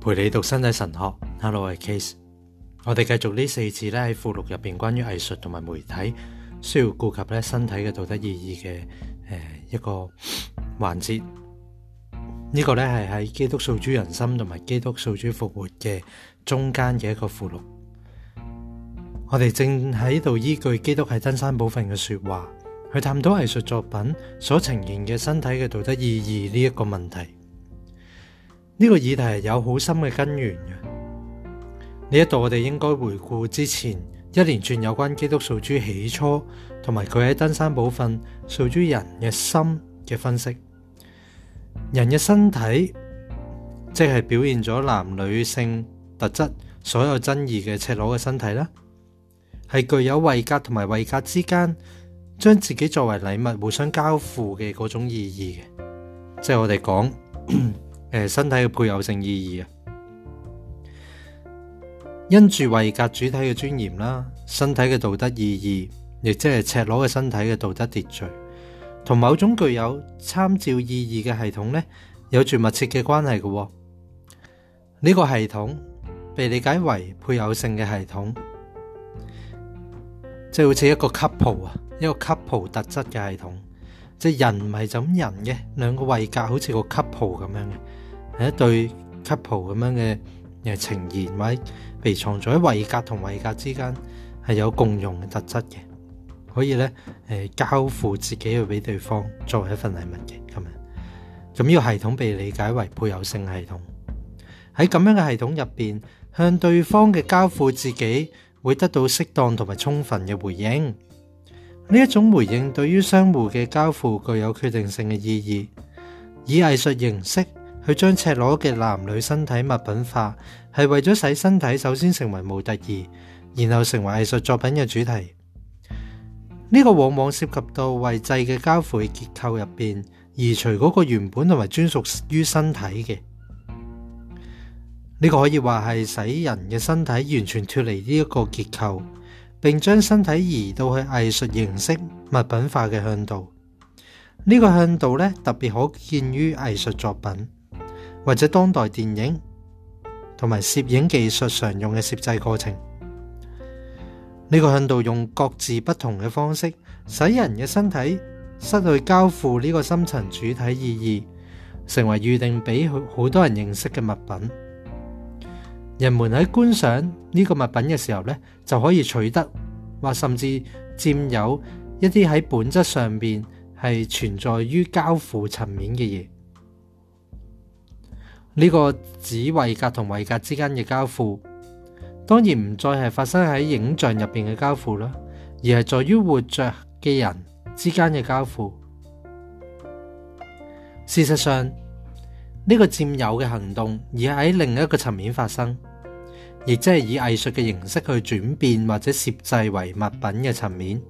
陪你读身体神学，hello，我系 Case，我哋继续呢四次咧喺附录入边关于艺术同埋媒体需要顾及咧身体嘅道德意义嘅诶一个环节，呢个咧系喺基督受主人心同埋基督受主复活嘅中间嘅一个附录，我哋正喺度依据基督喺登山宝训嘅说话去探讨艺术作品所呈现嘅身体嘅道德意义呢一个问题。呢个议题有好深嘅根源嘅，呢一度我哋应该回顾之前一连串有关基督数猪起初，同埋佢喺登山宝训属猪人嘅心嘅分析，人嘅身体即系表现咗男女性特质，所有争议嘅赤裸嘅身体啦，系具有位格同埋位格之间将自己作为礼物互相交付嘅嗰种意义嘅，即系我哋讲。诶，身体嘅配偶性意义啊，因住位格主体嘅尊严啦，身体嘅道德意义，亦即系赤裸嘅身体嘅道德秩序，同某种具有参照意义嘅系统呢，有住密切嘅关系嘅。呢个系统被理解为配偶性嘅系统，即系好似一个 couple 啊，一个 couple 特质嘅系统，即系人唔系就咁人嘅，两个位格好似个 couple 咁样嘅。係一對 couple 咁樣嘅嘅情言，或者被藏在喺位格同位格之間，係有共用嘅特質嘅。可以咧，誒交付自己去俾對方作為一份禮物嘅咁樣。咁呢個系統被理解為配偶性系統喺咁樣嘅系統入邊，向對方嘅交付自己會得到適當同埋充分嘅回應。呢一種回應對於相互嘅交付具有決定性嘅意義，以藝術形式。佢将赤裸嘅男女身体物品化，系为咗使身体首先成为模特儿，然后成为艺术作品嘅主题。呢个往往涉及到位制嘅交付结构入边，移除嗰个原本同埋专属于身体嘅。呢个可以话系使人嘅身体完全脱离呢一个结构，并将身体移到去艺术形式物品化嘅向度。呢个向度咧特别可见于艺术作品。或者當代電影同埋攝影技術常用嘅攝制過程，呢個向度用各自不同嘅方式，使人嘅身體失去交付呢個深層主体意義，成為預定俾好多人認識嘅物品。人們喺觀賞呢個物品嘅時候咧，就可以取得或甚至佔有一啲喺本質上边係存在於交付層面嘅嘢。呢个指位格同位格之间嘅交付，当然唔再系发生喺影像入边嘅交付啦，而系在于活着嘅人之间嘅交付。事实上，呢个占有嘅行动而喺另一个层面发生，亦即系以艺术嘅形式去转变或者摄制为物品嘅层面。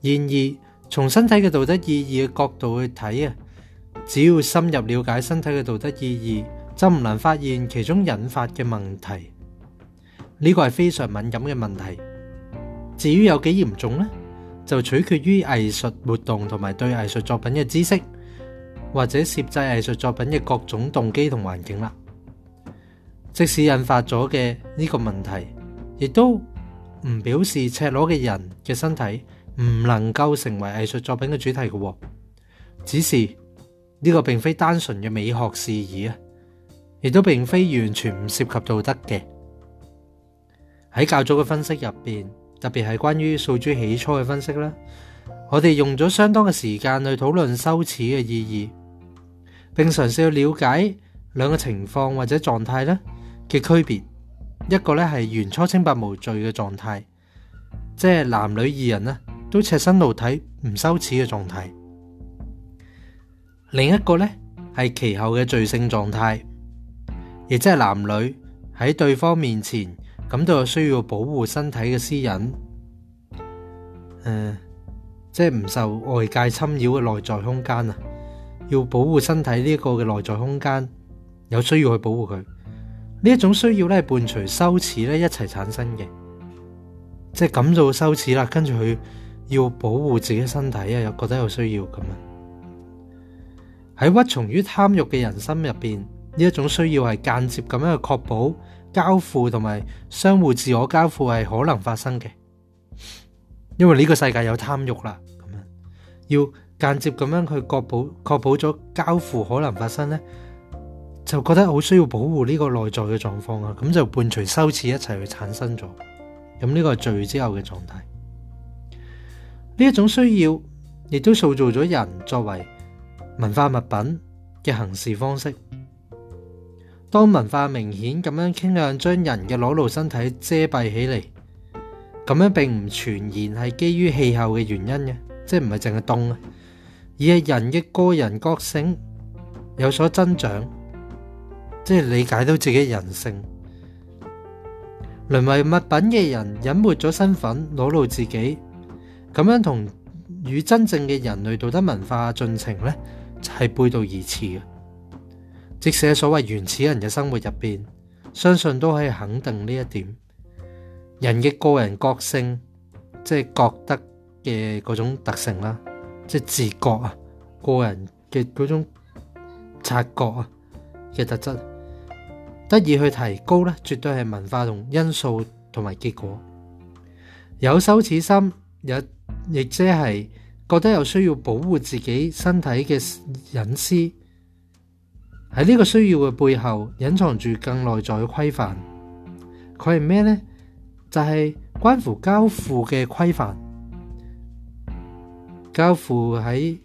然而，从身体嘅道德意义嘅角度去睇啊。只要深入了解身体嘅道德意义，就唔难发现其中引发嘅问题。呢个系非常敏感嘅问题。至于有几严重呢，就取决于艺术活动同埋对艺术作品嘅知识，或者摄制艺术作品嘅各种动机同环境啦。即使引发咗嘅呢个问题，亦都唔表示赤裸嘅人嘅身体唔能够成为艺术作品嘅主题嘅，只是。呢个并非单纯嘅美学事宜啊，亦都并非完全唔涉及道德嘅。喺较早嘅分析入边，特别系关于素珠起初嘅分析啦，我哋用咗相当嘅时间去讨论羞耻嘅意义，并尝试去了解两个情况或者状态咧嘅区别。一个咧系原初清白无罪嘅状态，即系男女二人咧都赤身露体唔羞耻嘅状态。另一个呢系其后嘅罪性状态，亦即系男女喺对方面前感到有需要保护身体嘅私隐，诶，即系唔受外界侵扰嘅内在空间啊！要保护身体呢一个嘅内在空间，有需要去保护佢。呢一种需要咧系伴随羞耻咧一齐产生嘅，即系感到羞耻啦，跟住佢要保护自己身体啊，又觉得有需要咁样。喺屈从于贪欲嘅人心入边，呢一种需要系间接咁样去确保交付同埋相互自我交付系可能发生嘅，因为呢个世界有贪欲啦。咁样要间接咁样去确保确保咗交付可能发生呢，就觉得好需要保护呢个内在嘅状况啊。咁就伴随羞耻一齐去产生咗。咁呢个系罪之后嘅状态。呢一种需要亦都塑造咗人作为。文化物品嘅行事方式，当文化明显咁样倾向将人嘅裸露身体遮蔽起嚟，咁样并唔全然系基于气候嘅原因嘅，即系唔系净系冻啊，而系人嘅个人觉性有所增长，即系理解到自己人性，沦为物品嘅人隐没咗身份，裸露自己，咁样同与真正嘅人类道德文化进程咧。系背道而馳嘅，即使喺所謂原始人嘅生活入边，相信都可以肯定呢一點。人嘅個人個性，即係覺得嘅嗰種特性啦，即係自覺啊，個人嘅嗰種察覺啊嘅特質，得以去提高咧，絕對係文化同因素同埋結果。有羞恥心，亦即係。觉得有需要保护自己身体嘅隐私，喺呢个需要嘅背后隐藏住更内在嘅规范。佢系咩呢？就系关乎交付嘅规范。交付喺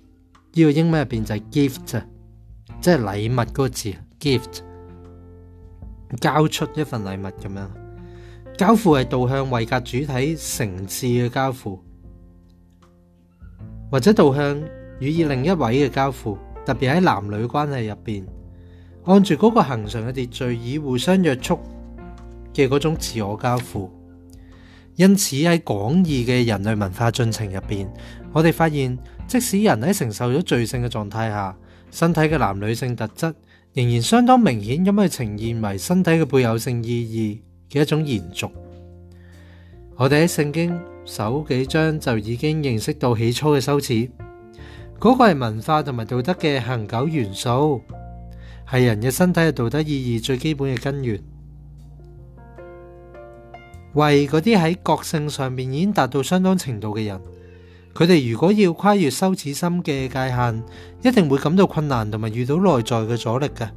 呢个英文入边就系 gift 即系礼物嗰个字 gift，交出一份礼物咁样。交付系导向维格主体诚次嘅交付。或者导向与以另一位嘅交付，特别喺男女关系入边，按住嗰个恒常嘅秩序以互相约束嘅嗰种自我交付。因此喺广义嘅人类文化进程入边，我哋发现，即使人喺承受咗罪性嘅状态下，身体嘅男女性特质仍然相当明显咁去呈现为身体嘅背有性意义嘅一种延续。我哋喺圣经首几章就已经认识到起初嘅羞耻，嗰个系文化同埋道德嘅恒久元素，系人嘅身体嘅道德意义最基本嘅根源。为嗰啲喺觉性上面已经达到相当程度嘅人，佢哋如果要跨越羞耻心嘅界限，一定会感到困难，同埋遇到内在嘅阻力嘅。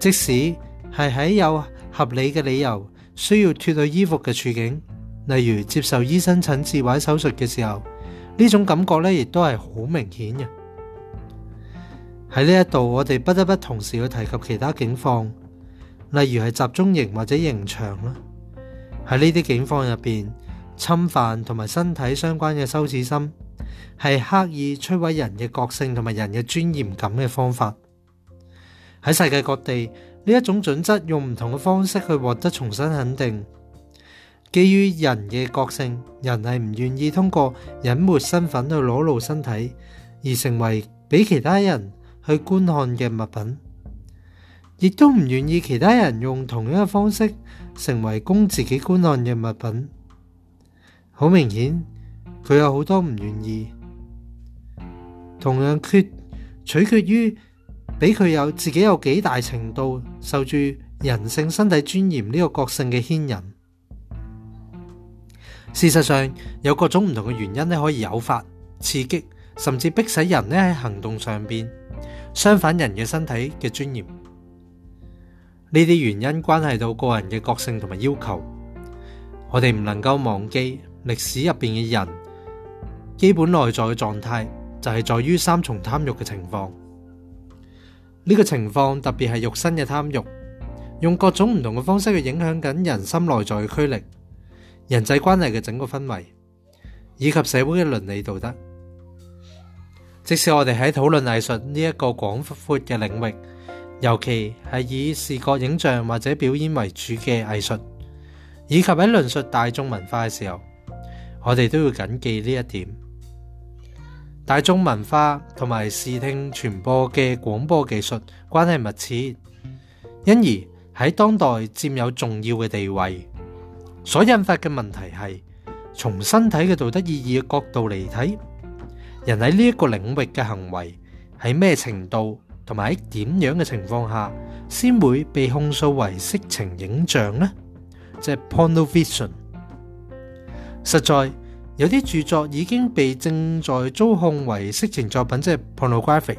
即使系喺有合理嘅理由需要脱去衣服嘅处境。例如接受医生诊治或手术嘅时候，呢种感觉咧亦都系好明显嘅。喺呢一度，我哋不得不同时去提及其他警况，例如系集中营或者刑场啦。喺呢啲警况入边，侵犯同埋身体相关嘅羞耻心，系刻意摧毁人嘅个性同埋人嘅尊严感嘅方法。喺世界各地，呢一种准则用唔同嘅方式去获得重新肯定。基于人嘅个性，人系唔愿意通过隐没身份去裸露身体，而成为俾其他人去观看嘅物品，亦都唔愿意其他人用同样嘅方式成为供自己观看嘅物品。好明显，佢有好多唔愿意，同样缺取决于俾佢有自己有几大程度受住人性身体尊严呢个个性嘅牵引。事实上，有各种唔同嘅原因咧，可以诱发、刺激，甚至逼使人咧喺行动上边，相反人嘅身体嘅尊严。呢啲原因关系到个人嘅个性同埋要求。我哋唔能够忘记历史入边嘅人，基本内在嘅状态就系在于三重贪欲嘅情况。呢个情况特别系肉身嘅贪欲，用各种唔同嘅方式去影响紧人心内在嘅驱力。人际关系嘅整个氛围，以及社会嘅伦理道德，即使我哋喺讨论艺术呢一个广阔嘅领域，尤其系以视觉影像或者表演为主嘅艺术，以及喺论述大众文化嘅时候，我哋都要谨记呢一点。大众文化同埋视听传播嘅广播技术关系密切，因而喺当代占有重要嘅地位。所引發嘅問題係，從身體嘅道德意義嘅角度嚟睇，人喺呢一個領域嘅行為喺咩程度同埋喺點樣嘅情況下先會被控訴為色情影像呢？即系 pornovision。實在有啲著作已經被正在遭控為色情作品，即係 pornography。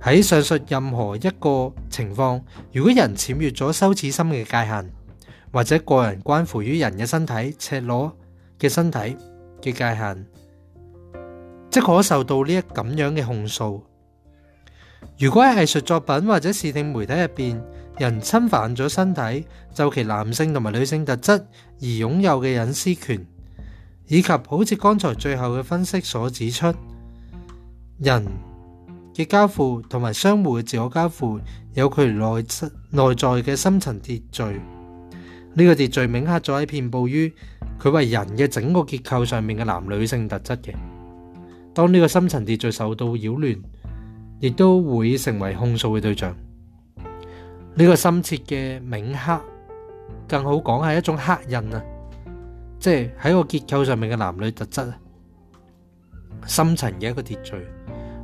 喺上述任何一個情況，如果人僭越咗羞恥心嘅界限，或者個人關乎於人嘅身體赤裸嘅身體嘅界限，即可受到呢一咁樣嘅控訴。如果喺藝術作品或者視聽媒體入边，人侵犯咗身體就其男性同埋女性特質而擁有嘅隱私權，以及好似剛才最後嘅分析所指出，人嘅交付同埋相互嘅自我交付有佢内內在嘅深層秩序。呢个秩序铭刻咗喺遍布于佢为人嘅整个结构上面嘅男女性特质嘅。当呢个深层秩序受到扰乱，亦都会成为控诉嘅对象。呢个深切嘅铭刻，更好讲系一种刻印啊，即系喺个结构上面嘅男女特质啊，深层嘅一个秩序。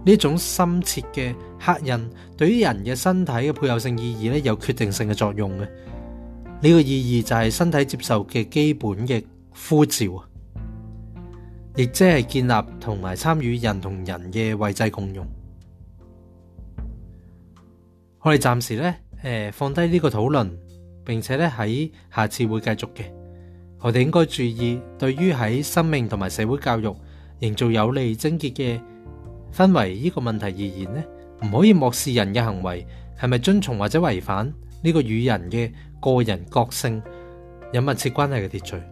呢种深切嘅刻印，对于人嘅身体嘅配偶性意义咧，有决定性嘅作用嘅。呢个意义就系身体接受嘅基本嘅呼召啊，亦即系建立同埋参与人同人嘅位制共用。我哋暂时咧，诶放低呢个讨论，并且咧喺下次会继续嘅。我哋应该注意，对于喺生命同埋社会教育营造有利精结嘅氛围呢个问题而言咧，唔可以漠视人嘅行为系咪遵从或者违反呢个与人嘅。个人个性有密切关系嘅秩序，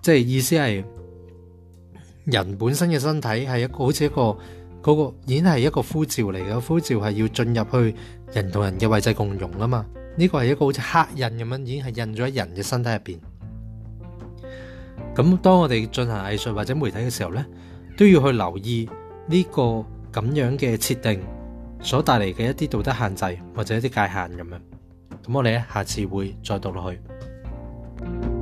即系意思系人本身嘅身体系一个好似一个嗰个已经系一个呼召嚟嘅呼召，系要进入去人同人嘅位置共融啊嘛。呢个系一个好似刻印咁样，已经系印咗喺人嘅身体入边。咁当我哋进行艺术或者媒体嘅时候呢，都要去留意呢个咁样嘅设定所带嚟嘅一啲道德限制或者一啲界限咁样。咁我哋咧，下次会再读落去。